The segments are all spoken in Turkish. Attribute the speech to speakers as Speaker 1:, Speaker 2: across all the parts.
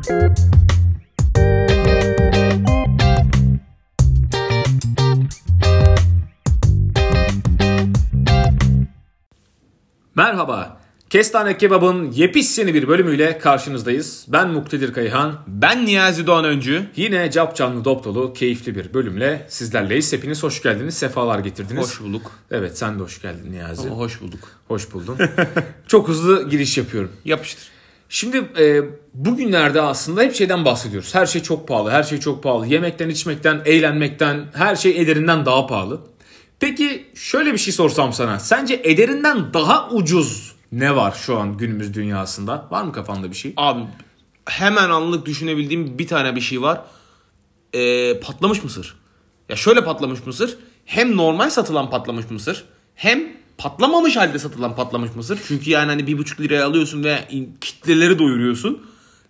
Speaker 1: Merhaba. Kestane Kebab'ın yepis yeni bir bölümüyle karşınızdayız. Ben Muktedir Kayhan.
Speaker 2: Ben Niyazi Doğan Öncü.
Speaker 1: Yine cap canlı dop dolu keyifli bir bölümle sizlerleyiz. Hepiniz hoş geldiniz, sefalar getirdiniz.
Speaker 2: Hoş bulduk.
Speaker 1: Evet sen de hoş geldin Niyazi.
Speaker 2: Ama hoş bulduk.
Speaker 1: Hoş buldun. Çok hızlı giriş yapıyorum.
Speaker 2: Yapıştır.
Speaker 1: Şimdi e, bugünlerde aslında hep şeyden bahsediyoruz. Her şey çok pahalı, her şey çok pahalı. Yemekten, içmekten, eğlenmekten, her şey ederinden daha pahalı. Peki şöyle bir şey sorsam sana. Sence ederinden daha ucuz ne var şu an günümüz dünyasında? Var mı kafanda bir şey?
Speaker 2: Abi hemen anlık düşünebildiğim bir tane bir şey var. Ee, patlamış mısır. Ya şöyle patlamış mısır. Hem normal satılan patlamış mısır. Hem patlamamış halde satılan patlamış mısır. Çünkü yani hani bir buçuk liraya alıyorsun ve kitleleri doyuruyorsun.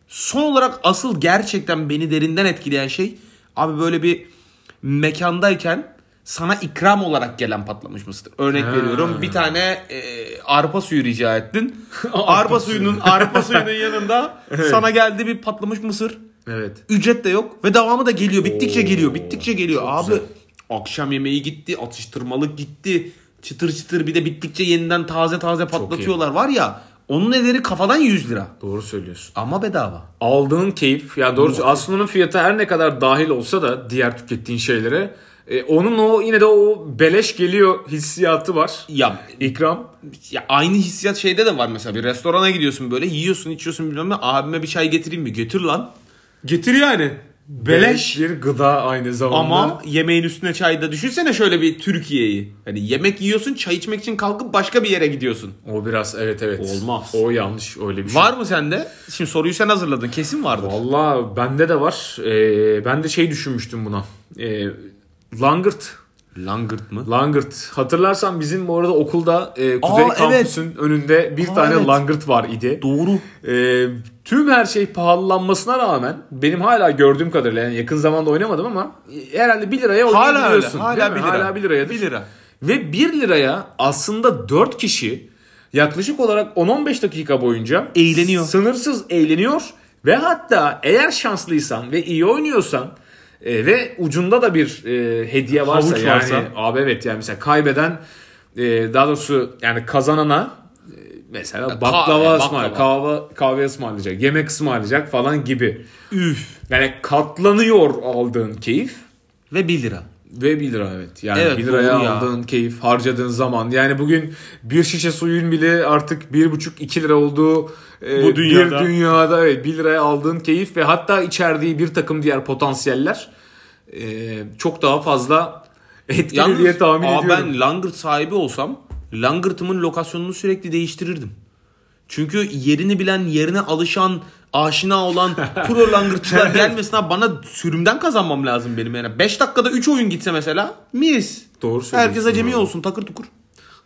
Speaker 2: Son olarak asıl gerçekten beni derinden etkileyen şey abi böyle bir mekandayken sana ikram olarak gelen patlamış mısır. Örnek
Speaker 1: Ha.
Speaker 2: veriyorum bir tane e, arpa suyu rica ettin. arpa suyunun arpa suyunun yanında sana geldi bir patlamış mısır.
Speaker 1: Evet.
Speaker 2: Ücret de yok ve devamı da geliyor. Bittikçe
Speaker 1: Oo,
Speaker 2: geliyor. Bittikçe geliyor. Abi
Speaker 1: güzel.
Speaker 2: akşam yemeği gitti, atıştırmalık gitti. Çıtır çıtır bir de bittikçe yeniden taze taze patlatıyorlar. Var ya onun ederi kafadan 100 lira.
Speaker 1: Doğru söylüyorsun.
Speaker 2: Ama bedava.
Speaker 1: Aldığın keyif ya doğrusu aslında onun fiyatı her ne kadar dahil olsa da diğer tükettiğin şeylere e, onun o yine de o beleş geliyor hissiyatı var.
Speaker 2: Ya
Speaker 1: İkram.
Speaker 2: ya aynı hissiyat şeyde de var mesela bir restorana gidiyorsun böyle yiyorsun içiyorsun bilmem ne abime bir çay getireyim mi götür lan. Getir yani. Beleş.
Speaker 1: bir gıda aynı zamanda.
Speaker 2: Ama yemeğin üstüne çay da düşünsene şöyle bir Türkiye'yi. Hani yemek yiyorsun çay içmek için kalkıp başka bir yere gidiyorsun.
Speaker 1: o biraz evet evet.
Speaker 2: Olmaz.
Speaker 1: O yanlış öyle bir şey.
Speaker 2: Var mı sende? Şimdi soruyu sen hazırladın. Kesin vardır.
Speaker 1: Valla bende de var. Ee, ben de şey düşünmüştüm buna. Ee, langırt.
Speaker 2: Langırt mı?
Speaker 1: Langırt. Hatırlarsan bizim bu arada okulda e, Kuzey
Speaker 2: Aa,
Speaker 1: Kampüs'ün önünde bir
Speaker 2: Aa,
Speaker 1: tane
Speaker 2: evet.
Speaker 1: langırt var idi.
Speaker 2: Doğru.
Speaker 1: Ee, tüm her şey pahalanmasına rağmen benim hala gördüğüm kadarıyla yani yakın zamanda oynamadım ama e, herhalde 1 liraya
Speaker 2: Hala öyle.
Speaker 1: oynayabiliyorsun.
Speaker 2: Hala? 1 lira.
Speaker 1: Hala 1 liraya.
Speaker 2: 1 lira.
Speaker 1: Ve 1 liraya aslında 4 kişi yaklaşık olarak 10-15 dakika boyunca
Speaker 2: Eğleniyor.
Speaker 1: Sınırsız eğleniyor ve hatta eğer şanslıysan ve iyi oynuyorsan e, ve ucunda da bir e, hediye varsa
Speaker 2: Havuç
Speaker 1: yani
Speaker 2: varsa.
Speaker 1: abi evet yani mesela kaybeden e, daha doğrusu yani kazanana e, mesela
Speaker 2: kahve,
Speaker 1: baklava
Speaker 2: baklava.
Speaker 1: ısmar, kahve, kahve ısmarlayacak, yemek ısmarlayacak falan gibi.
Speaker 2: Üf.
Speaker 1: Yani katlanıyor aldığın keyif
Speaker 2: Ve 1 lira.
Speaker 1: Ve 1 lira evet. Yani
Speaker 2: Evet,
Speaker 1: 1 liraya
Speaker 2: doğru ya.
Speaker 1: aldığın keyif, harcadığın zaman. Yani bugün bir şişe suyun bile artık 1,5-2 lira olduğu e,
Speaker 2: Bu dünyada.
Speaker 1: bir dünyada evet 1 liraya aldığın keyif ve hatta içerdiği bir takım diğer potansiyeller e, çok daha fazla etkili diye tahmin
Speaker 2: aa,
Speaker 1: ediyorum.
Speaker 2: ben langırt sahibi olsam langırtımın lokasyonunu sürekli değiştirirdim. Çünkü yerini bilen, yerine alışan, aşina olan pro langırtçılar gelmesin abi bana sürümden kazanmam lazım benim yani. 5 dakikada 3 oyun gitse mesela mis.
Speaker 1: Doğru söylüyorsun.
Speaker 2: Herkes acemi olsun takır tukur.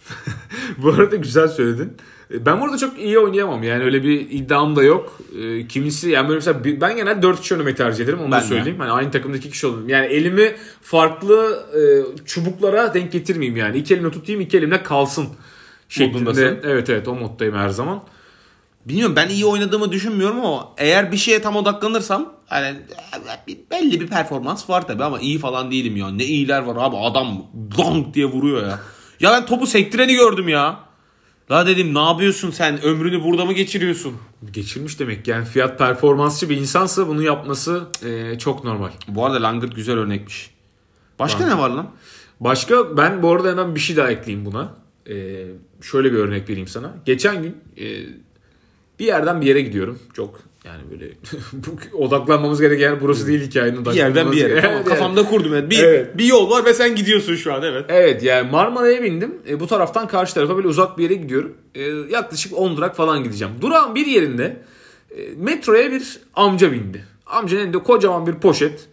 Speaker 1: Bu arada güzel söyledin. E, Ben burada çok iyi oynayamam. Yani öyle bir iddiam da yok. E, Kimisi yani böyle mesela ben genelde 4 kişi oynamayı tercih ederim. Onu
Speaker 2: Ben
Speaker 1: da söyleyeyim. Hani aynı takımdaki kişi olayım. Yani elimi farklı e, çubuklara denk getirmeyeyim yani. İki elimle tutayım, iki elimle kalsın şeklinde.
Speaker 2: Modundasın.
Speaker 1: Evet evet o moddayım her zaman.
Speaker 2: Bilmiyorum ben iyi oynadığımı düşünmüyorum ama eğer bir şeye tam odaklanırsam bir- belli bir performans var tabi ama iyi falan değilim ya. Ne iyiler var abi adam gong diye vuruyor ya. Ya ben topu sektireni gördüm ya. La dedim ne yapıyorsun sen ömrünü burada mı geçiriyorsun?
Speaker 1: Geçirmiş demek yani fiyat performansçı bir insansa bunu yapması e, çok normal.
Speaker 2: Bu arada Langırt güzel örnekmiş. Başka ne var lan?
Speaker 1: Başka ben bu arada hemen bir şey daha ekleyeyim buna. Ee, şöyle bir örnek vereyim sana. Geçen gün e, bir yerden bir yere gidiyorum. Çok yani böyle odaklanmamız gereken yer burası değil hikayenin.
Speaker 2: Bir yerden bir yere. Tamam,
Speaker 1: yani.
Speaker 2: kafamda kurdum. Evet. Bir,
Speaker 1: Evet.
Speaker 2: bir yol var ve sen gidiyorsun şu an evet.
Speaker 1: Evet yani Marmara'ya bindim. E, bu taraftan karşı tarafa böyle uzak bir yere gidiyorum. E, yaklaşık 10 durak falan gideceğim. Durağın bir yerinde e, metroya bir amca bindi. Amcanın elinde kocaman bir poşet.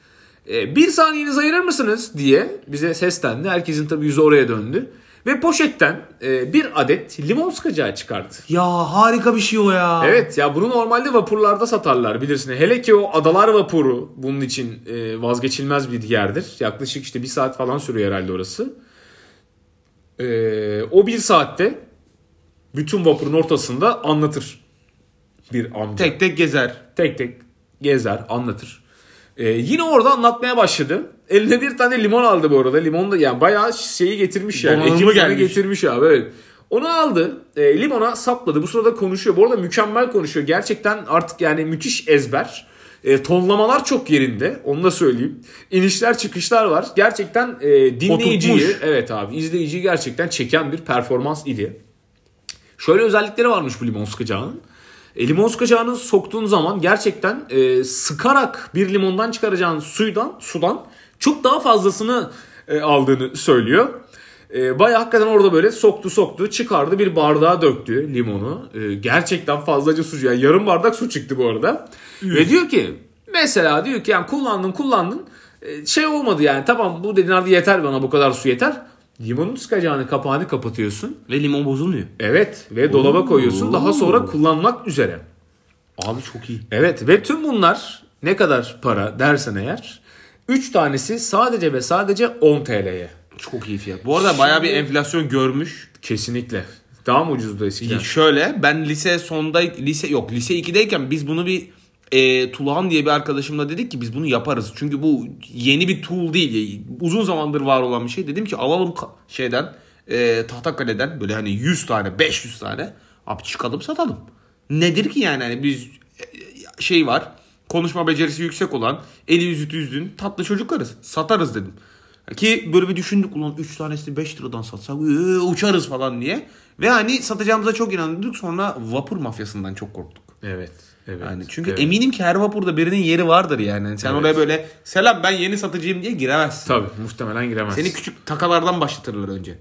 Speaker 1: E, bir saniyenizi ayırır mısınız diye bize seslendi. Herkesin tabii yüzü oraya döndü. Ve poşetten e, bir adet limon sıkacağı çıkardı.
Speaker 2: Ya harika bir şey o ya.
Speaker 1: Evet ya bunu normalde vapurlarda satarlar bilirsin. Hele ki o adalar vapuru bunun için e, vazgeçilmez bir yerdir. Yaklaşık işte bir saat falan sürüyor herhalde orası. E, o bir saatte bütün vapurun ortasında anlatır bir amca.
Speaker 2: Tek tek gezer.
Speaker 1: tek tek gezer, anlatır. Ee, yine orada anlatmaya başladı. Eline bir tane limon aldı bu arada. Limon da yani bayağı şeyi getirmiş yani.
Speaker 2: Donanımı
Speaker 1: Ekipmanı
Speaker 2: gelmiş.
Speaker 1: getirmiş abi evet. Onu aldı. E, limona sapladı. Bu sırada konuşuyor. Bu arada mükemmel konuşuyor. Gerçekten artık yani müthiş ezber. E, tonlamalar çok yerinde. Onu da söyleyeyim. İnişler çıkışlar var. Gerçekten e, dinleyiciyi,
Speaker 2: Oturtmuş.
Speaker 1: evet abi izleyiciyi gerçekten çeken bir performans idi. Şöyle özellikleri varmış bu limon sıkacağının. E, limon sıkacağını soktuğun zaman gerçekten e, sıkarak bir limondan çıkaracağın suydan, sudan çok daha fazlasını e, aldığını söylüyor. E, bayağı hakikaten orada böyle soktu soktu çıkardı bir bardağa döktü limonu. E, gerçekten fazlaca su. Yani yarım bardak su çıktı bu arada. Ve diyor ki mesela diyor ki yani kullandın kullandın e, şey olmadı yani tamam bu dediğin hadi yeter bana bu kadar su yeter. Limonun sıkacağını kapağını kapatıyorsun.
Speaker 2: Ve limon bozulmuyor.
Speaker 1: Evet ve dolaba koyuyorsun daha sonra kullanmak üzere.
Speaker 2: Abi çok iyi.
Speaker 1: Evet ve tüm bunlar ne kadar para dersen eğer 3 tanesi sadece ve sadece 10 TL'ye.
Speaker 2: Çok iyi fiyat. Bu arada bayağı bir enflasyon görmüş.
Speaker 1: Kesinlikle. Daha mı ucuzdu eskiden?
Speaker 2: Şöyle ben lise sonda lise yok lise 2'deyken biz bunu bir e, Tulhan diye bir arkadaşımla dedik ki biz bunu yaparız. Çünkü bu yeni bir tool değil. Uzun zamandır var olan bir şey. Dedim ki alalım şeyden e, Tahtakale'den böyle hani 100 tane 500 tane abi çıkalım satalım. Nedir ki yani hani biz e, şey var konuşma becerisi yüksek olan eli yüzü düzgün tatlı çocuklarız satarız dedim. Ki böyle bir düşündük ulan 3 tanesini 5 liradan satsak ee, uçarız falan diye. Ve hani satacağımıza çok inandık sonra vapur mafyasından çok korktuk.
Speaker 1: Evet. Evet.
Speaker 2: Yani çünkü
Speaker 1: evet.
Speaker 2: eminim ki her vapurda birinin yeri vardır yani. Sen
Speaker 1: Evet.
Speaker 2: oraya böyle selam ben yeni satıcıyım diye giremezsin.
Speaker 1: Tabii muhtemelen giremez.
Speaker 2: Seni küçük takalardan başlatırlar önce.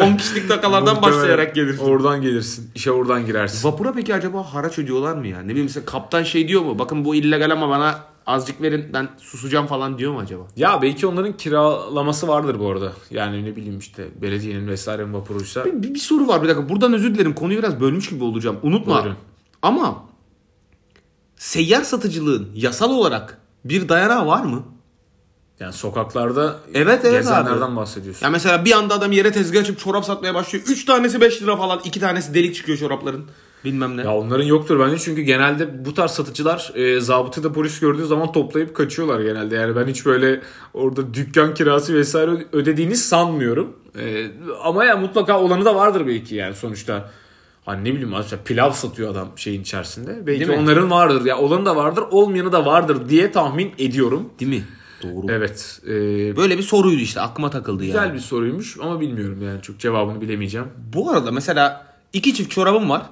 Speaker 2: 10 kişilik takalardan başlayarak gelirsin.
Speaker 1: Oradan gelirsin. İşe oradan girersin.
Speaker 2: Vapura peki acaba haraç ödüyorlar mı ya? Ne bileyim mesela kaptan şey diyor mu? Bakın bu illegal ama bana azıcık verin ben susacağım falan diyor mu acaba?
Speaker 1: Ya belki onların kiralaması vardır bu arada. Yani ne bileyim işte belediyenin vesaire vapuruysa.
Speaker 2: Bir, bir soru var bir dakika. Buradan özür dilerim. Konuyu biraz bölmüş gibi olacağım. Unutma.
Speaker 1: Buyurun.
Speaker 2: Ama seyyar satıcılığın yasal olarak bir dayanağı var mı?
Speaker 1: Yani sokaklarda
Speaker 2: Evet, evet
Speaker 1: gezenlerden
Speaker 2: abi.
Speaker 1: bahsediyorsun.
Speaker 2: Ya mesela bir anda adam yere tezgah açıp çorap satmaya başlıyor. 3 tanesi 5 lira falan. 2 tanesi delik çıkıyor çorapların. Bilmem ne.
Speaker 1: Ya onların yoktur bence çünkü genelde bu tarz satıcılar e, zabıtada polis gördüğü zaman toplayıp kaçıyorlar genelde. Yani ben hiç böyle orada dükkan kirası vesaire ödediğini sanmıyorum. E, ama ya mutlaka olanı da vardır belki yani sonuçta. Hani ne bileyim mesela pilav satıyor adam şeyin içerisinde. Belki
Speaker 2: Değil mi?
Speaker 1: onların vardır. Ya olanı da vardır, olmayanı da vardır diye tahmin ediyorum.
Speaker 2: Değil mi? Doğru.
Speaker 1: Evet. e,
Speaker 2: Böyle bir soruydu işte aklıma takıldı
Speaker 1: güzel
Speaker 2: yani.
Speaker 1: bir soruymuş ama bilmiyorum yani çok cevabını bilemeyeceğim.
Speaker 2: Bu arada mesela iki çift çorabım var.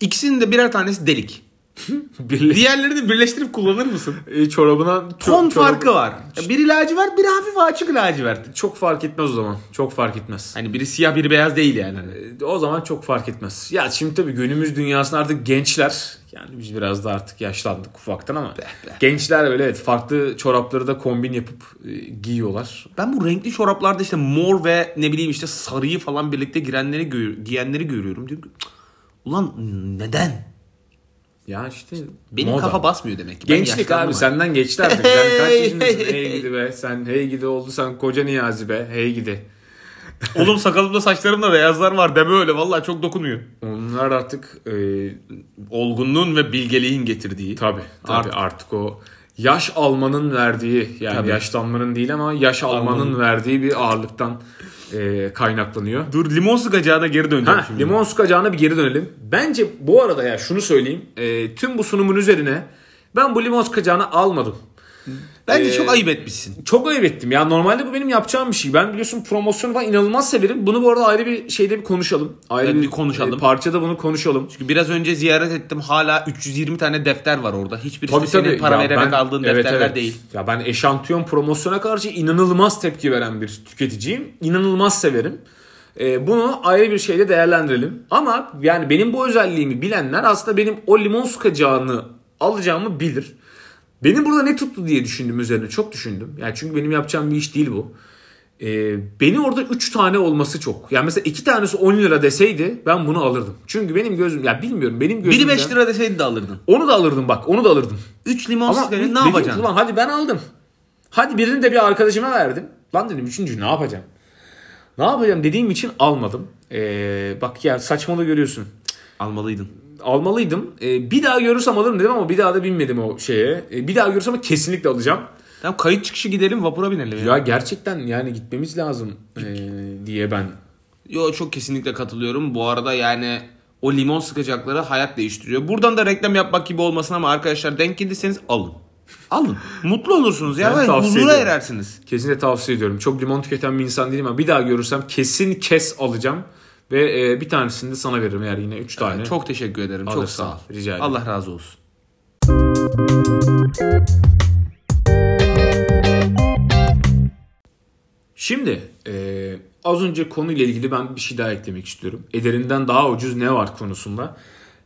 Speaker 2: İkisinin de birer tanesi delik.
Speaker 1: Birle-
Speaker 2: Diğerlerini birleştirip kullanır mısın?
Speaker 1: E, çorabına
Speaker 2: Ton
Speaker 1: çorabı-
Speaker 2: farkı var. Biri lacivert, biri hafif açık lacivert.
Speaker 1: Çok fark etmez o zaman. Çok fark etmez.
Speaker 2: Hani biri siyah, biri beyaz değil yani. Hani.
Speaker 1: O zaman çok fark etmez. Ya şimdi tabii günümüz dünyasında artık gençler yani biz biraz da artık yaşlandık ufaktan ama gençler böyle evet farklı çorapları da kombin yapıp e, giyiyorlar.
Speaker 2: Ben bu renkli çoraplarda işte mor ve ne bileyim işte sarıyı falan birlikte girenleri giyenleri görüyorum. Diyorum ki, "Cık, ulan neden?
Speaker 1: Ya işte
Speaker 2: Benim
Speaker 1: moda.
Speaker 2: kafa basmıyor demek ki. Ben
Speaker 1: Gençlik abi senden geçti artık. Sen kaç yaşındasın?
Speaker 2: hey,
Speaker 1: gidi be. Sen hey gidi oldu sen koca Niyazi be. Hey gidi.
Speaker 2: Oğlum sakalımda saçlarımda beyazlar var deme öyle vallahi çok dokunuyor.
Speaker 1: Onlar artık e,
Speaker 2: Olgunluğun ve bilgeliğin getirdiği.
Speaker 1: tabii, tabii
Speaker 2: Artık.
Speaker 1: artık. o yaş almanın verdiği yani
Speaker 2: Tabii.
Speaker 1: yaşlanmanın değil ama yaş almanın
Speaker 2: Almanın.
Speaker 1: verdiği bir ağırlıktan e, kaynaklanıyor.
Speaker 2: Dur limon sıkacağına geri döneceğim
Speaker 1: Ha,
Speaker 2: şimdi.
Speaker 1: limon sıkacağına bir geri dönelim. Bence bu arada ya şunu söyleyeyim. E, tüm bu sunumun üzerine ben bu limon sıkacağını almadım.
Speaker 2: Bence
Speaker 1: Ee,
Speaker 2: çok ayıp etmişsin.
Speaker 1: Çok ayıp ettim. Ya normalde bu benim yapacağım bir şey. Ben biliyorsun promosyonu falan inanılmaz severim. Bunu bu arada ayrı bir şeyde bir konuşalım. Ayrı
Speaker 2: Evet, bir konuşalım.
Speaker 1: e, parçada bunu konuşalım.
Speaker 2: Çünkü biraz önce ziyaret ettim hala 320 tane defter var orada. Hiçbirisi
Speaker 1: Tabii
Speaker 2: senin
Speaker 1: tabii.
Speaker 2: para
Speaker 1: Ya
Speaker 2: vererek
Speaker 1: ben-
Speaker 2: aldığın
Speaker 1: evet,
Speaker 2: defterler
Speaker 1: evet.
Speaker 2: değil.
Speaker 1: Ya ben eşantiyon promosyona karşı inanılmaz tepki veren bir tüketiciyim. İnanılmaz severim. Ee, bunu ayrı bir şeyde değerlendirelim. Ama yani benim bu özelliğimi bilenler aslında benim o limon sıkacağını alacağımı bilir. Benim burada ne tuttu diye düşündüm üzerine çok düşündüm. Yani çünkü benim yapacağım bir iş değil bu. Ee, beni orada 3 tane olması çok. Yani mesela 2 tanesi 10 lira deseydi ben bunu alırdım. Çünkü benim gözüm ya bilmiyorum benim gözümden.
Speaker 2: Biri 5 lira deseydi de alırdın.
Speaker 1: Onu da alırdım bak onu da alırdım.
Speaker 2: 3 limon
Speaker 1: dedim
Speaker 2: ne yapacaksın?
Speaker 1: Ulan hadi ben aldım. Hadi birini de bir arkadaşıma verdim. Lan dedim üçüncü ne yapacağım? Ne yapacağım dediğim için almadım. Ee, bak ya saçmalığı görüyorsun.
Speaker 2: Almalıydın.
Speaker 1: Almalıydım. E, bir daha görürsem alırım dedim ama bir daha da binmedim o şeye. E, bir daha görürsem kesinlikle alacağım.
Speaker 2: Tamam kayıt çıkışı gidelim vapura binelim.
Speaker 1: Ya gerçekten yani gitmemiz lazım e, diye ben
Speaker 2: Yo çok kesinlikle katılıyorum. Bu arada yani o limon sıkacakları hayat değiştiriyor. Buradan da reklam yapmak gibi olmasın ama arkadaşlar denk gelirseniz alın. Alın. Mutlu olursunuz ya
Speaker 1: Ben
Speaker 2: huzura
Speaker 1: ediyorum.
Speaker 2: erersiniz.
Speaker 1: kesinlikle tavsiye ediyorum. Çok limon tüketen bir insan değilim ama bir daha görürsem kesin kes alacağım. Ve e, bir tanesini de sana veririm eğer yine 3 tane.
Speaker 2: Çok teşekkür ederim. Çok
Speaker 1: Alırsan,
Speaker 2: sağ ol.
Speaker 1: rica ederim.
Speaker 2: Allah razı olsun.
Speaker 1: Şimdi e, az önce konuyla ilgili ben bir şey daha eklemek istiyorum. Ederinden daha ucuz ne var konusunda.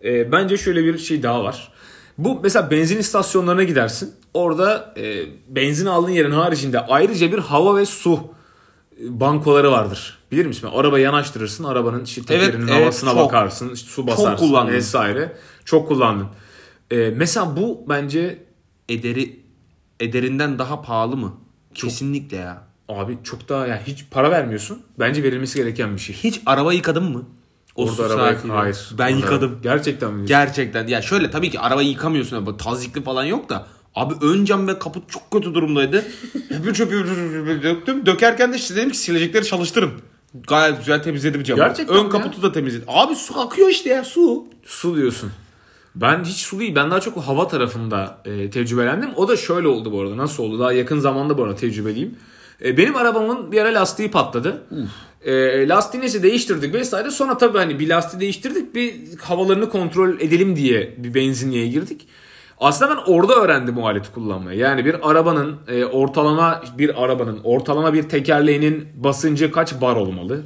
Speaker 1: E, bence şöyle bir şey daha var. Bu mesela benzin istasyonlarına gidersin. Orada e, benzin aldığın yerin haricinde ayrıca bir hava ve su e, bankoları vardır. Bilir misin? Arabayı yanaştırırsın. Arabanın işte
Speaker 2: Evet,
Speaker 1: tekerinin
Speaker 2: evet,
Speaker 1: havasına
Speaker 2: çok.
Speaker 1: bakarsın. işte su basarsın
Speaker 2: kullandım.
Speaker 1: vesaire. Çok kullandın. E, mesela bu bence
Speaker 2: Ederi ederinden daha pahalı mı? Kesinlikle ya.
Speaker 1: abi çok daha yani hiç para vermiyorsun. Bence verilmesi gereken bir şey.
Speaker 2: Hiç araba yıkadın mı? O
Speaker 1: Orada araba
Speaker 2: saatiyle.
Speaker 1: hayır.
Speaker 2: Ben
Speaker 1: Orada-
Speaker 2: yıkadım.
Speaker 1: Gerçekten mi?
Speaker 2: Gerçekten. Ya şöyle tabii ki arabayı yıkamıyorsun tazikli falan yok da. Abi ön cam ve kaput çok kötü durumdaydı. Çöpü çöpü döktüm. Dökerken de işte dedim ki silecekleri çalıştırın. Gayet güzel temizledim camı.
Speaker 1: Gerçekten
Speaker 2: Ön
Speaker 1: mi
Speaker 2: kaputu da temizledim. Abi su akıyor işte ya su.
Speaker 1: Su diyorsun. Ben hiç su değil. Ben daha çok hava tarafında e, tecrübelendim. O da şöyle oldu bu arada. Nasıl oldu? Daha yakın zamanda bu arada tecrübeliyim. E, benim arabamın bir ara lastiği patladı. E, lastiği neyse değiştirdik vesaire. Sonra tabii hani bir lastiği değiştirdik. Bir havalarını kontrol edelim diye bir benzinliğe girdik. Aslında ben orada öğrendim o aleti kullanmayı. Yani bir arabanın e, ortalama bir arabanın ortalama bir tekerleğinin basıncı kaç bar olmalı?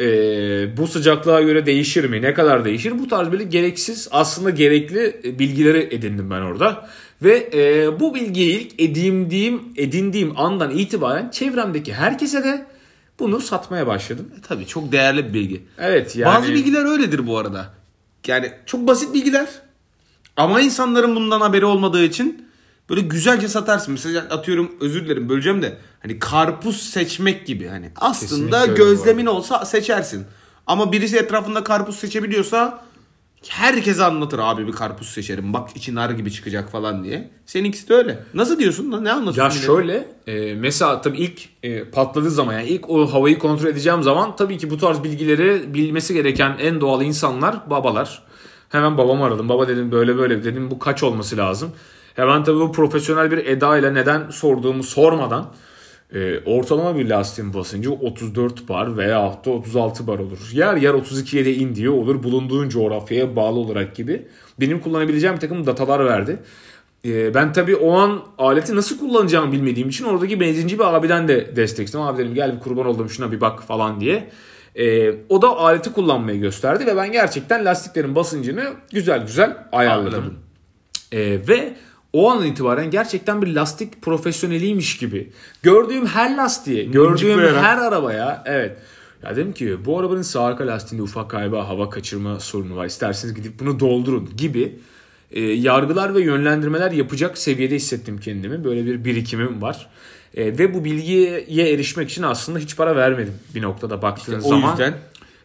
Speaker 1: Ee, bu sıcaklığa göre değişir mi? Ne kadar değişir? Bu tarz böyle gereksiz aslında gerekli e, bilgileri edindim ben orada. Ve e, bu bilgiyi ilk edindiğim, edindiğim andan itibaren çevremdeki herkese de bunu satmaya başladım.
Speaker 2: E, tabii çok değerli bir bilgi.
Speaker 1: Evet yani.
Speaker 2: Bazı bilgiler öyledir bu arada. Yani çok basit bilgiler. Ama insanların bundan haberi olmadığı için böyle güzelce satarsın. Mesela atıyorum özür dilerim böleceğim de hani karpuz seçmek gibi hani aslında
Speaker 1: Kesinlikle
Speaker 2: gözlemin olsa seçersin. Ama birisi etrafında karpuz seçebiliyorsa herkese anlatır abi bir karpuz seçerim. Bak içi nar gibi çıkacak falan diye. Seninkisi de öyle. Nasıl diyorsun lan? Ne
Speaker 1: Ya
Speaker 2: anlatıyorsun?
Speaker 1: şöyle e, mesela tabii ilk e, patladığı zaman yani ilk o havayı kontrol edeceğim zaman tabii ki bu tarz bilgileri bilmesi gereken en doğal insanlar babalar. Hemen babamı aradım. Baba dedim böyle böyle dedim bu kaç olması lazım. Hemen tabii bu profesyonel bir edayla neden sorduğumu sormadan e, ortalama bir lastiğin basıncı 34 bar veya da 36 bar olur. Yer yer 32'ye de in diyor olur. Bulunduğun coğrafyaya bağlı olarak gibi. Benim kullanabileceğim bir takım datalar verdi. Ee, ben tabii o an aleti nasıl kullanacağımı bilmediğim için oradaki benzinci bir abiden de destek istedim. Abi dedim gel bir kurban oldum şuna bir bak falan diye. Ee, o da aleti kullanmayı gösterdi ve ben gerçekten lastiklerin basıncını güzel güzel ayarladım.
Speaker 2: Anladım.
Speaker 1: Ee, ve o andan itibaren gerçekten bir lastik profesyoneliymiş gibi. Gördüğüm her lastiğe, gördüğüm her arabaya evet. Ya dedim ki bu arabanın sağ arka lastiğinde ufak galiba hava kaçırma sorunu var. İsterseniz gidip bunu doldurun gibi e, yargılar ve yönlendirmeler yapacak seviyede hissettim kendimi. Böyle bir birikimim var. E, ve bu bilgiye erişmek için aslında hiç para vermedim bir noktada baktığın
Speaker 2: o
Speaker 1: zaman.
Speaker 2: yüzden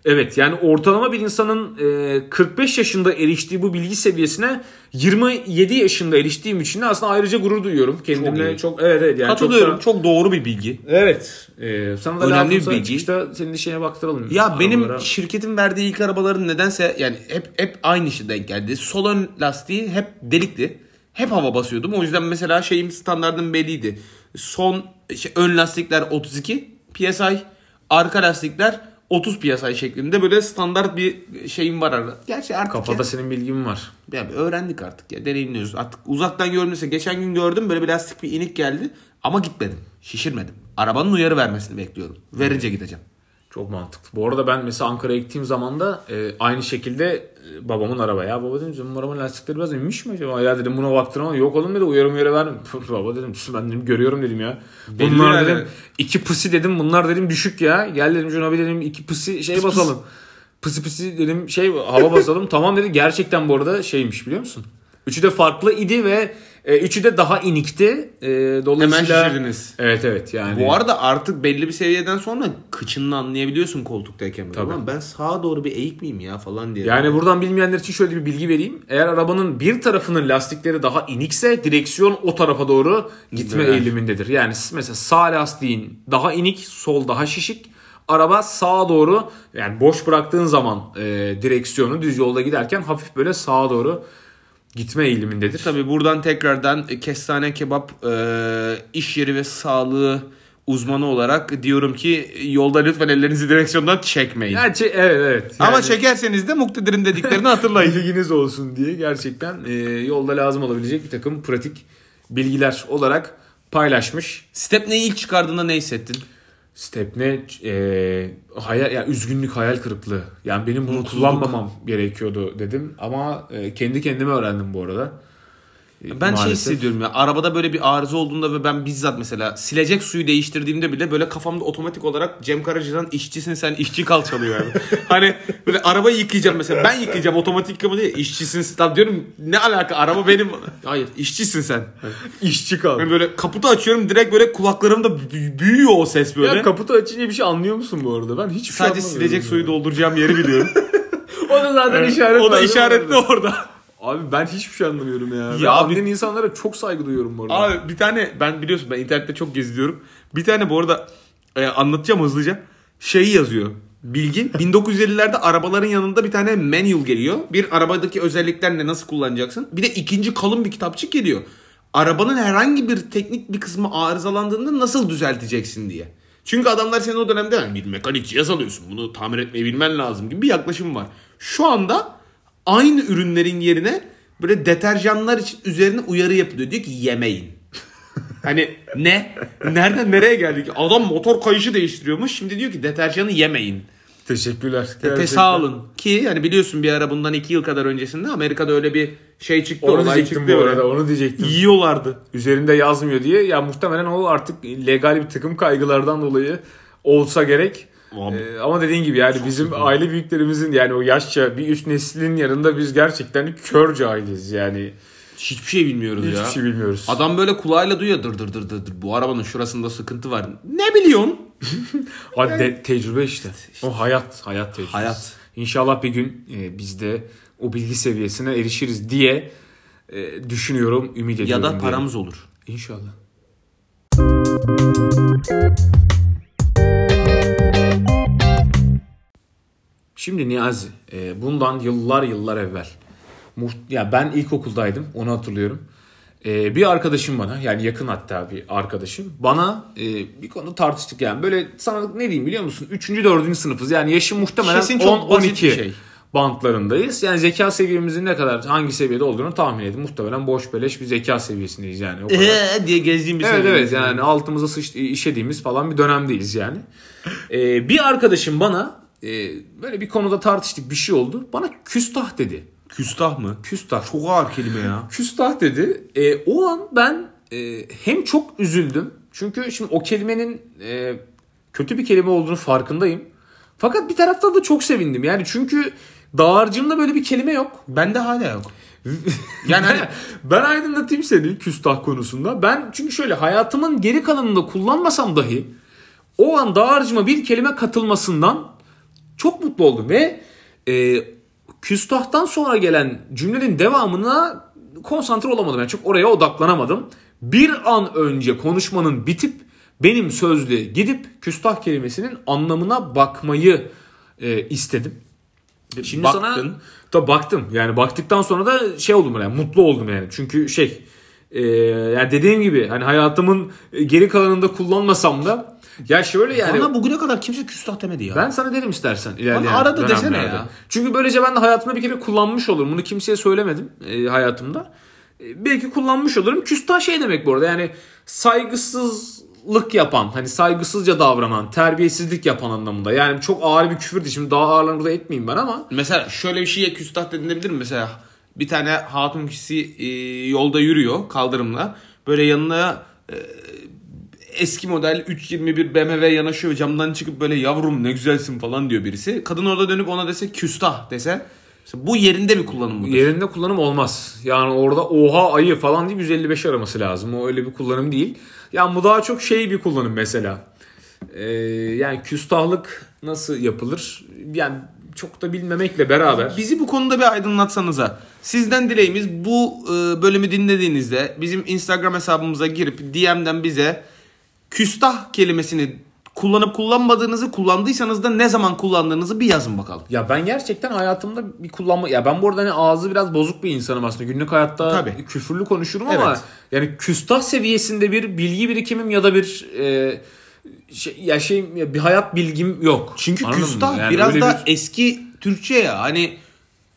Speaker 1: Evet yani ortalama bir insanın e, 45 yaşında eriştiği bu bilgi seviyesine 27 yaşında eriştiğim için de aslında ayrıca gurur duyuyorum. Kendimle
Speaker 2: iyi.
Speaker 1: çok, evet evet yani
Speaker 2: katılıyorum.
Speaker 1: Çok, da-
Speaker 2: Çok doğru bir bilgi.
Speaker 1: evet. E, sana da
Speaker 2: Önemli bir bilgi.
Speaker 1: çıkışta senin de şeye baktıralım.
Speaker 2: Ya benim
Speaker 1: Arabalara.
Speaker 2: şirketin verdiği ilk arabaların nedense yani hep hep aynı işe denk geldi. Sol ön lastiği hep delikti. Hep hava basıyordum. O yüzden mesela şeyim standardım belliydi. Son şey, ön lastikler 32 PSI, arka lastikler 30 PSI şeklinde böyle standart bir şeyim var arada. Gerçi artık
Speaker 1: Kafada
Speaker 2: ya,
Speaker 1: senin bilgin var.
Speaker 2: ya öğrendik artık ya deneyimliyoruz. Artık uzaktan görünürse geçen gün gördüm böyle bir lastik bir inik geldi ama gitmedim. Şişirmedim. Arabanın uyarı vermesini bekliyorum. Verince gideceğim.
Speaker 1: Çok mantıklı. Bu arada ben mesela Ankara'ya gittiğim zaman da e, aynı şekilde e, babamın araba. Ya baba dedim senin arabanın lastikleri biraz inmiş mi acaba? Ya dedim buna baktım ama yok oğlum dedi uyarım uyarı verdim. baba dedim ben dedim görüyorum dedim ya.
Speaker 2: Belli
Speaker 1: Bunlar
Speaker 2: yani.
Speaker 1: dedim iki pısi dedim bunlar dedim düşük ya. Gel dedim şuna bir dedim iki pısi şey basalım. Pısı pısı dedim şey hava basalım. tamam dedi gerçekten bu arada şeymiş biliyor musun? Üçü de farklı idi ve E, üçü de daha inikti. E, dolayısıyla...
Speaker 2: Hemen şişirdiniz.
Speaker 1: Evet evet yani.
Speaker 2: Bu arada artık belli bir seviyeden sonra kıçını anlayabiliyorsun koltuktayken.
Speaker 1: Tabii.
Speaker 2: Ulan ben sağa doğru bir eğik miyim ya falan diye.
Speaker 1: Yani buradan bilmeyenler için şöyle bir bilgi vereyim. Eğer arabanın bir tarafının lastikleri daha inikse direksiyon o tarafa doğru gitme
Speaker 2: Döner.
Speaker 1: eğilimindedir. Yani mesela sağ lastiğin daha inik, sol daha şişik. Araba sağa doğru yani boş bıraktığın zaman e, direksiyonu düz yolda giderken hafif böyle sağa doğru gitme eğilimindedir.
Speaker 2: Tabii buradan tekrardan e, kestane kebap e, iş yeri ve sağlığı uzmanı olarak diyorum ki yolda lütfen ellerinizi direksiyondan çekmeyin.
Speaker 1: Gerçi evet evet.
Speaker 2: Ama
Speaker 1: Yani-
Speaker 2: çekerseniz de Muktedir'in dediklerini hatırlayın.
Speaker 1: bilginiz olsun diye gerçekten e, yolda lazım olabilecek bir takım pratik bilgiler olarak paylaşmış.
Speaker 2: Stepney'i ilk çıkardığında ne hissettin?
Speaker 1: Stepne e, hayal, ya üzgünlük hayal kırıklığı. Yani benim bunu
Speaker 2: Mutsuzluk.
Speaker 1: kullanmamam gerekiyordu dedim ama e, kendi kendime öğrendim bu arada. E,
Speaker 2: Ben şey
Speaker 1: maalesef.
Speaker 2: hissediyorum ya arabada böyle bir arıza olduğunda ve ben bizzat mesela silecek suyu değiştirdiğimde bile böyle kafamda otomatik olarak Cem Karaca'dan işçisin sen işçi kal çalıyor yani. hani böyle arabayı yıkayacağım mesela ben yıkayacağım otomatik yıkama değil işçisin. Tabii diyorum ne alaka araba benim. Hayır işçisin sen.
Speaker 1: işçi kal.
Speaker 2: Ben böyle kaputu açıyorum direkt böyle kulaklarımda bü- büyüyor o ses böyle.
Speaker 1: Ya kaputu açınca bir şey anlıyor musun bu arada? Ben hiçbir şey
Speaker 2: Sadece silecek
Speaker 1: ya.
Speaker 2: suyu dolduracağım yeri biliyorum.
Speaker 1: O da zaten işaret.
Speaker 2: o da işaretli orada.
Speaker 1: Abi ben hiçbir şey anlamıyorum ya.
Speaker 2: Ya abi-
Speaker 1: abi insanlara çok saygı duyuyorum bu arada.
Speaker 2: Abi bir tane ben biliyorsun ben internette çok geziyorum. Bir tane bu arada e, anlatacağım hızlıca. Şeyi yazıyor. Bilgi 1950'lerde arabaların yanında bir tane manual geliyor. Bir arabadaki özelliklerle nasıl kullanacaksın. Bir de ikinci kalın bir kitapçık geliyor. Arabanın herhangi bir teknik bir kısmı arızalandığında nasıl düzelteceksin diye. Çünkü adamlar senin o dönemde yani bir mekanik cihaz alıyorsun. Bunu tamir etmeyi bilmen lazım gibi bir yaklaşım var. Şu anda aynı ürünlerin yerine böyle deterjanlar için üzerine uyarı yapılıyor. Diyor ki yemeyin. Hani ne? Nereden nereye geldik? Adam motor kayışı değiştiriyormuş. Şimdi diyor ki deterjanı yemeyin.
Speaker 1: Teşekkürler.
Speaker 2: Te
Speaker 1: Gerçekten.
Speaker 2: sağ alın. Ki yani biliyorsun bir ara bundan iki yıl kadar öncesinde Amerika'da öyle bir şey çıktı.
Speaker 1: Onu
Speaker 2: olay
Speaker 1: diyecektim
Speaker 2: çıktı
Speaker 1: bu arada. Onu diyecektim.
Speaker 2: Yiyorlardı.
Speaker 1: üzerinde yazmıyor diye ya muhtemelen o artık legal bir takım kaygılardan dolayı olsa gerek. Ee, ama dediğin gibi yani bizim aile büyüklerimizin yani o yaşça bir üst neslin yanında biz gerçekten kör cahiliz yani.
Speaker 2: Hiçbir şey bilmiyoruz
Speaker 1: Hiçbir
Speaker 2: ya.
Speaker 1: şey bilmiyoruz.
Speaker 2: Adam böyle kulağıyla duyuyor. Dır dır dır dır dır. Bu arabanın şurasında sıkıntı var. Ne biliyorsun?
Speaker 1: Hadi de- tecrübe işte. O hayat, hayat tecrübesi.
Speaker 2: Hayat.
Speaker 1: İnşallah bir gün e, biz de o bilgi seviyesine erişiriz diye e, düşünüyorum, ümit
Speaker 2: Ya
Speaker 1: ediyorum.
Speaker 2: da
Speaker 1: diyelim.
Speaker 2: paramız olur.
Speaker 1: İnşallah. Şimdi Niyazi, e, bundan yıllar yıllar evvel, muht- ya ben ilkokuldaydım, onu hatırlıyorum. E, bir arkadaşım bana, yani yakın hatta bir arkadaşım, bana e, bir konu tartıştık yani. Böyle sana ne diyeyim biliyor musun? 3. 4. sınıfız yani yaşım muhtemelen
Speaker 2: Kesin çok basit
Speaker 1: 10-12
Speaker 2: bir şey.
Speaker 1: bantlarındayız. Yani zeka seviyemizin ne kadar, hangi seviyede olduğunu tahmin edin. Muhtemelen boş beleş bir zeka seviyesindeyiz yani. O kadar.
Speaker 2: Eee diye gezdiğim bir
Speaker 1: Evet
Speaker 2: seviye.
Speaker 1: evet yani altımıza sıç işediğimiz falan bir dönemdeyiz yani. Ee, bir arkadaşım bana e, böyle bir konuda tartıştık bir şey oldu. Bana küstah dedi.
Speaker 2: Küstah mı?
Speaker 1: Küstah.
Speaker 2: Çok ağır kelime ya.
Speaker 1: Küstah dedi. E, o an ben e, hem çok üzüldüm. Çünkü şimdi o kelimenin e, kötü bir kelime olduğunu farkındayım. Fakat bir taraftan da çok sevindim. Yani çünkü dağarcığımda böyle bir kelime yok.
Speaker 2: Bende hala yok. Yani hani
Speaker 1: ben aydınlatayım seni küstah konusunda. Ben çünkü şöyle hayatımın geri kalanında kullanmasam dahi o an dağarcığıma bir kelime katılmasından çok mutlu oldum ve e, küstahtan sonra gelen cümlenin devamına konsantre olamadım. Yani çok oraya odaklanamadım. Bir an önce konuşmanın bitip benim sözlüğe gidip küstah kelimesinin anlamına bakmayı e, istedim. Şimdi
Speaker 2: Baktın.
Speaker 1: sana da baktım. Yani baktıktan sonra da şey oldum yani mutlu oldum yani. Çünkü şey e, yani dediğim gibi hani hayatımın geri kalanında kullanmasam da ya şöyle yani
Speaker 2: bana bugüne kadar kimse küstah demedi ya.
Speaker 1: ben sana dedim istersen ilerleyen
Speaker 2: Bana arada desene ya.
Speaker 1: Çünkü böylece ben de hayatımda bir kere kullanmış olurum. Bunu kimseye söylemedim e, hayatımda. E, belki kullanmış olurum. Küstah şey demek bu arada yani saygısızlık yapan, hani saygısızca davranan, terbiyesizlik yapan anlamında. Yani çok ağır bir küfürdü. Şimdi daha ağırlarını burada etmeyeyim ben ama
Speaker 2: Mesela şöyle bir şeye küstah denilebilir mi? Mesela bir tane hatun kişisi e, yolda yürüyor kaldırımla. Böyle yanına e, eski model 321 BMW yanaşıyor camdan çıkıp böyle yavrum ne güzelsin falan diyor birisi. Kadın orada dönüp ona dese küstah dese bu yerinde bir kullanım mıdır?
Speaker 1: Yerinde kullanım olmaz. Yani orada oha ayı falan değil 155 araması lazım. O öyle bir kullanım değil. Yani bu daha çok şey bir kullanım mesela. Ee, yani küstahlık nasıl yapılır? Yani çok da bilmemekle beraber.
Speaker 2: Bizi bu konuda bir aydınlatsanıza. Sizden dileğimiz bu e, bölümü dinlediğinizde bizim Instagram hesabımıza girip DM'den bize küstah kelimesini kullanıp kullanmadığınızı, kullandıysanız da ne zaman kullandığınızı bir yazın bakalım.
Speaker 1: Ya ben gerçekten hayatımda bir kullanma... Ya ben bu arada hani ağzı biraz bozuk bir insanım aslında. Günlük hayatta
Speaker 2: Tabii.
Speaker 1: küfürlü konuşurum ama
Speaker 2: Evet.
Speaker 1: yani küstah seviyesinde bir bilgi birikimim ya da bir e, şey, ya şey ya bir hayat bilgim yok.
Speaker 2: Çünkü
Speaker 1: Anladın
Speaker 2: küstah
Speaker 1: Yani
Speaker 2: biraz da
Speaker 1: bir-
Speaker 2: eski Türkçe ya. Hani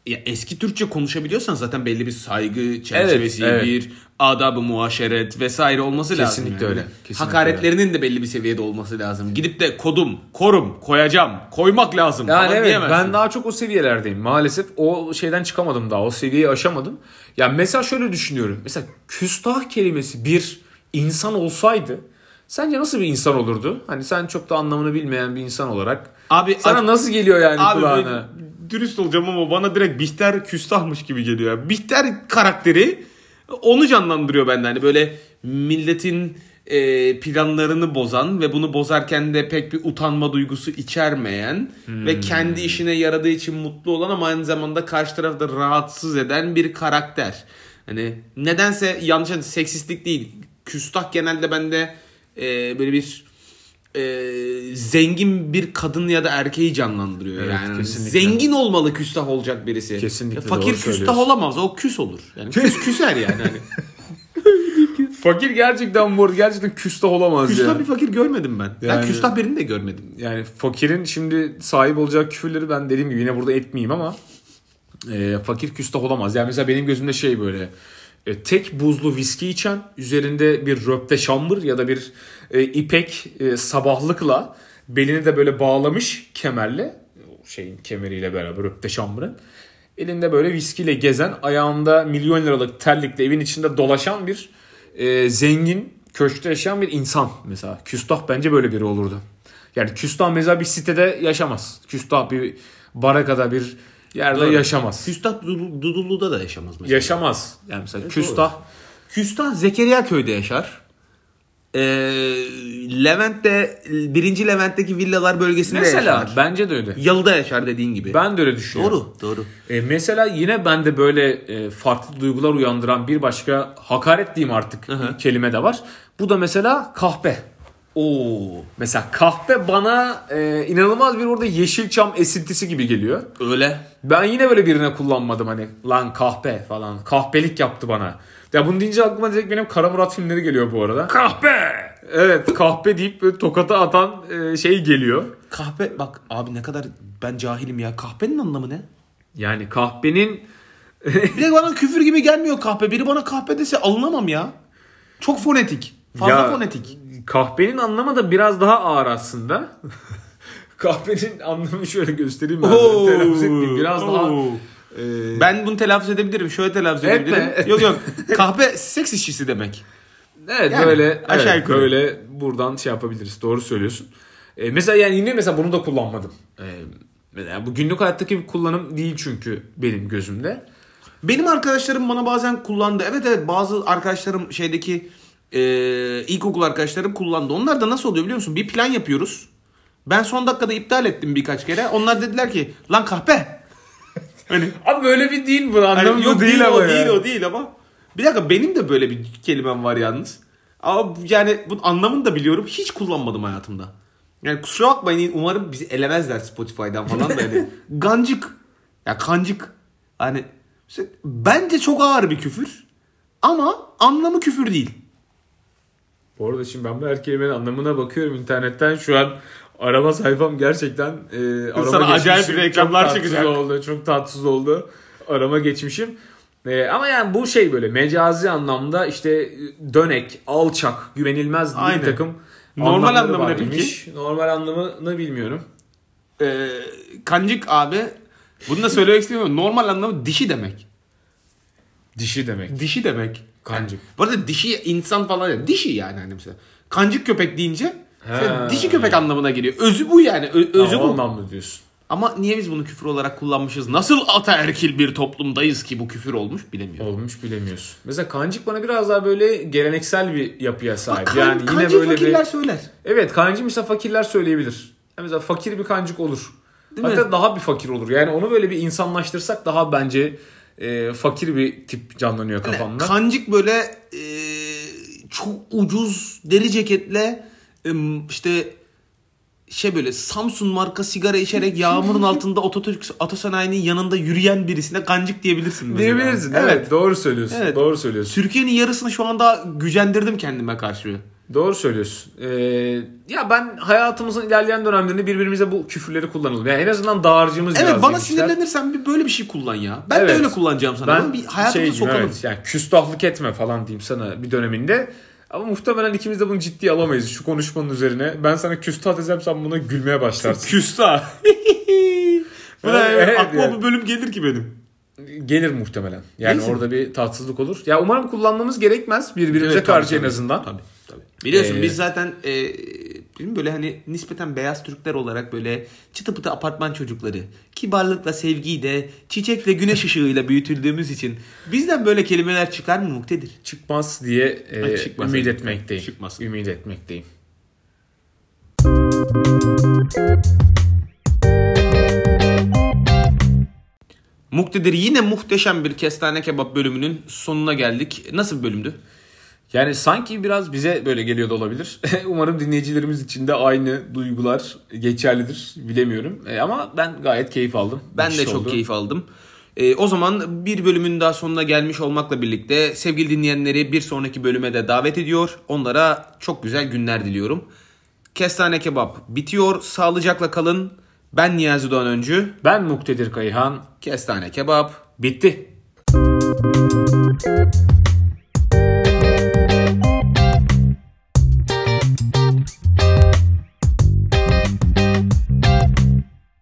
Speaker 2: ya eski Türkçe konuşabiliyorsan zaten belli bir saygı çerçevesi,
Speaker 1: evet.
Speaker 2: bir adab-ı muaşeret vesaire olması lazım.
Speaker 1: Kesinlikle
Speaker 2: yani.
Speaker 1: öyle, kesinlikle
Speaker 2: Hakaretlerinin de belli bir seviyede olması lazım. Gidip de kodum, korum, koyacağım, koymak lazım
Speaker 1: Yani
Speaker 2: falan
Speaker 1: evet
Speaker 2: diyemezsin.
Speaker 1: ben daha çok o seviyelerdeyim. Maalesef o şeyden çıkamadım daha. O seviyeyi aşamadım. Ya mesela şöyle düşünüyorum. Mesela küstah kelimesi bir insan olsaydı sence nasıl bir insan olurdu? Hani sen çok da anlamını bilmeyen bir insan olarak.
Speaker 2: Abi
Speaker 1: Sana
Speaker 2: ac-
Speaker 1: nasıl geliyor yani
Speaker 2: Abi
Speaker 1: kulağına?
Speaker 2: Dürüst olacağım ama bana direkt Bihter küstahmış gibi geliyor. ya. Bihter karakteri onu canlandırıyor bende. Hani böyle milletin e, planlarını bozan ve bunu bozarken de pek bir utanma duygusu içermeyen ve kendi işine yaradığı için mutlu olan ama aynı zamanda karşı tarafta rahatsız eden bir karakter. Hani nedense yanlış hani seksistlik değil. Küstah genelde bende e, böyle bir e, zengin bir kadın ya da erkeği canlandırıyor
Speaker 1: Evet,
Speaker 2: yani.
Speaker 1: kesinlikle.
Speaker 2: Zengin olmalı küstah olacak birisi.
Speaker 1: Kesinlikle
Speaker 2: Ya fakir
Speaker 1: doğru
Speaker 2: küstah olamaz. O küs olur. Yani küs küser yani. Hani.
Speaker 1: Fakir gerçekten bu arada gerçekten küstah olamaz
Speaker 2: küstah
Speaker 1: ya.
Speaker 2: bir fakir görmedim ben. Ben
Speaker 1: Yani-
Speaker 2: küstah birini de görmedim.
Speaker 1: Yani fakirin şimdi sahip olacağı küfürleri ben dediğim gibi yine burada etmeyeyim ama e, fakir küstah olamaz. Yani mesela benim gözümde şey böyle e, tek buzlu viski içen üzerinde bir röpte şambır ya da bir e, ipek e, sabahlıkla belini de böyle bağlamış kemerle şeyin kemeriyle beraber röpte şambırın elinde böyle viskiyle gezen ayağında milyon liralık terlikle evin içinde dolaşan bir e, zengin köşkte yaşayan bir insan mesela. Küstah bence böyle biri olurdu. Yani küstah mesela bir sitede yaşamaz. Küstah bir barakada bir yerde
Speaker 2: Doğru.
Speaker 1: yaşamaz.
Speaker 2: Küstah Dudu- Dudullu'da da yaşamaz mesela.
Speaker 1: Yaşamaz. Yani mesela küstah
Speaker 2: Küstah Zekeriya köyde yaşar. Ee, Levent'te birinci Levent'teki villalar bölgesinde
Speaker 1: mesela
Speaker 2: yaşar.
Speaker 1: bence de öyle.
Speaker 2: Yalıda yaşar dediğin gibi.
Speaker 1: Ben de öyle düşünüyorum.
Speaker 2: Doğru, doğru.
Speaker 1: E, mesela yine bende böyle e, farklı duygular uyandıran bir başka hakaret diyeyim artık
Speaker 2: hı.
Speaker 1: kelime de var. Bu da mesela kahpe.
Speaker 2: Oo.
Speaker 1: Mesela kahpe bana e, inanılmaz bir orada Yeşilçam esintisi gibi geliyor.
Speaker 2: Öyle.
Speaker 1: Ben yine böyle birine kullanmadım hani lan kahpe falan. Kahpelik yaptı bana. Ya bunu deyince aklıma direkt benim Kara Murat filmleri geliyor bu arada. Kahpe! Evet kahpe deyip böyle tokata atan e, şey geliyor.
Speaker 2: Kahpe bak abi ne kadar ben cahilim ya. Kahpenin anlamı ne?
Speaker 1: Yani kahpenin
Speaker 2: Bir de bana küfür gibi gelmiyor kahpe. Biri bana kahpe dese alınamam ya. Çok fonetik. Fazla
Speaker 1: Ya,
Speaker 2: fonetik.
Speaker 1: Kahpenin anlamı da biraz daha ağır aslında. kahpenin anlamı şöyle göstereyim ben.
Speaker 2: Oo.
Speaker 1: Telaffuz etmeyeyim. Biraz daha
Speaker 2: Oo.
Speaker 1: e,
Speaker 2: Ben bunu telaffuz edebilirim. Şöyle telaffuz
Speaker 1: Etme.
Speaker 2: edebilirim. yok yok. Kahpe seks işçisi demek.
Speaker 1: Evet
Speaker 2: Yani
Speaker 1: böyle
Speaker 2: aşağı
Speaker 1: evet, böyle buradan şey yapabiliriz. Doğru söylüyorsun. E, mesela yani yine mesela bunu da kullanmadım. E, mesela bu günlük hayattaki bir kullanım değil çünkü benim gözümde.
Speaker 2: Benim arkadaşlarım bana bazen kullandı. Evet evet bazı arkadaşlarım şeydeki e, ilkokul arkadaşlarım kullandı. Onlar da nasıl oluyor biliyor musun? Bir plan yapıyoruz. Ben son dakikada iptal ettim birkaç kere. Onlar dediler ki lan kahpe. Hani
Speaker 1: Abi böyle bir değil bu
Speaker 2: Hani
Speaker 1: anlamı
Speaker 2: yok
Speaker 1: değil,
Speaker 2: değil,
Speaker 1: ama
Speaker 2: o
Speaker 1: yani.
Speaker 2: değil o değil ama. Bir dakika benim de böyle bir kelimem var yalnız. Ama yani bunun anlamını da biliyorum. Hiç kullanmadım hayatımda. Yani kusura bakmayın umarım bizi elemezler Spotify'dan falan da hani. Gancık. Ya kancık. Hani bence çok ağır bir küfür. Ama anlamı küfür değil.
Speaker 1: Bu arada şimdi ben bu her kelimenin anlamına bakıyorum internetten şu an arama sayfam gerçekten e, arama
Speaker 2: Sana acayip
Speaker 1: geçmişim.
Speaker 2: reklamlar
Speaker 1: çok
Speaker 2: çıkacak.
Speaker 1: oldu. Çok tatsız oldu. Arama geçmişim. E, ama yani bu şey böyle mecazi anlamda işte dönek, alçak, güvenilmez bir takım
Speaker 2: Normal anlamı ne
Speaker 1: varmış. Normal anlamını bilmiyorum.
Speaker 2: Ee, kancık abi. Bunu da söylemek istemiyorum. Normal anlamı dişi demek.
Speaker 1: Dişi demek.
Speaker 2: Dişi demek.
Speaker 1: Kancık.
Speaker 2: Bu arada dişi insan falan ya. Dişi yani hani mesela. Kancık köpek deyince
Speaker 1: He.
Speaker 2: dişi köpek anlamına geliyor. Özü bu yani. Ö- özü
Speaker 1: Ama
Speaker 2: bu.
Speaker 1: anlamlı diyorsun.
Speaker 2: Ama niye biz bunu küfür olarak kullanmışız? Nasıl ataerkil bir toplumdayız ki bu küfür olmuş bilemiyorum.
Speaker 1: Olmuş bilemiyorsun. Mesela kancık bana biraz daha böyle geleneksel bir yapıya sahip.
Speaker 2: Kan,
Speaker 1: yani yine böyle
Speaker 2: fakirler
Speaker 1: bir...
Speaker 2: söyler.
Speaker 1: Evet kancı mesela fakirler söyleyebilir. Yani mesela fakir bir kancık olur.
Speaker 2: Değil
Speaker 1: Hatta
Speaker 2: mi?
Speaker 1: daha bir fakir olur. Yani onu böyle bir insanlaştırsak daha bence e, fakir bir tip canlanıyor kafamda.
Speaker 2: Kancık böyle e, çok ucuz deri ceketle e, işte şey böyle Samsung marka sigara içerek yağmurun altında Atatürk Atosanayi'nin yanında yürüyen birisine kancık diyebilirsin.
Speaker 1: Diyebilirsin. Evet. doğru söylüyorsun.
Speaker 2: Evet.
Speaker 1: Doğru söylüyorsun.
Speaker 2: Türkiye'nin yarısını şu anda gücendirdim kendime karşı.
Speaker 1: Doğru söylüyorsun. Ee, ya ben hayatımızın ilerleyen dönemlerinde birbirimize bu küfürleri kullanalım. Yani en azından dağarcığımız
Speaker 2: Evet
Speaker 1: biraz
Speaker 2: bana
Speaker 1: genişler.
Speaker 2: sinirlenirsen bir böyle bir şey kullan ya. Ben
Speaker 1: Evet.
Speaker 2: de öyle kullanacağım sana.
Speaker 1: Ben
Speaker 2: bir hayatımıza
Speaker 1: şey diyeyim,
Speaker 2: sokalım.
Speaker 1: evet, yani küstahlık etme falan diyeyim sana bir döneminde. Ama muhtemelen ikimiz de bunu ciddiye alamayız şu konuşmanın üzerine. Ben sana küstah desem sen buna gülmeye başlarsın.
Speaker 2: Küstah. Bu da
Speaker 1: Evet,
Speaker 2: aklıma
Speaker 1: yani.
Speaker 2: bu bölüm gelir ki benim.
Speaker 1: Gelir muhtemelen. Yani
Speaker 2: Neyse.
Speaker 1: orada bir tatsızlık olur. Ya umarım kullanmamız gerekmez birbirimize
Speaker 2: Evet,
Speaker 1: karşı
Speaker 2: tabii,
Speaker 1: en
Speaker 2: tabii.
Speaker 1: azından.
Speaker 2: Tabii, tabii. Biliyorsun
Speaker 1: Ee,
Speaker 2: biz zaten e, böyle hani nispeten beyaz Türkler olarak böyle çıtı pıtı apartman çocukları kibarlıkla sevgiyle çiçekle güneş ışığıyla büyütüldüğümüz için bizden böyle kelimeler çıkar mı muktedir?
Speaker 1: Çıkmaz diye e,
Speaker 2: Ay, çıkmaz,
Speaker 1: ümit etmekteyim.
Speaker 2: Çıkmaz.
Speaker 1: Ümit etmekteyim.
Speaker 2: Muktedir yine muhteşem bir kestane kebap bölümünün sonuna geldik. Nasıl bir bölümdü?
Speaker 1: Yani sanki biraz bize böyle geliyor da olabilir. Umarım dinleyicilerimiz için de aynı duygular geçerlidir. Bilemiyorum. E, ama ben gayet keyif aldım.
Speaker 2: Ben de
Speaker 1: Müthiş
Speaker 2: çok
Speaker 1: oldu.
Speaker 2: keyif aldım. Ee, o zaman bir bölümün daha sonuna gelmiş olmakla birlikte sevgili dinleyenleri bir sonraki bölüme de davet ediyor. Onlara çok güzel günler diliyorum. Kestane kebap bitiyor. Sağlıcakla kalın. Ben Niyazi Doğan Öncü.
Speaker 1: Ben Muktedir Kayhan.
Speaker 2: Kestane kebap
Speaker 1: Bitti.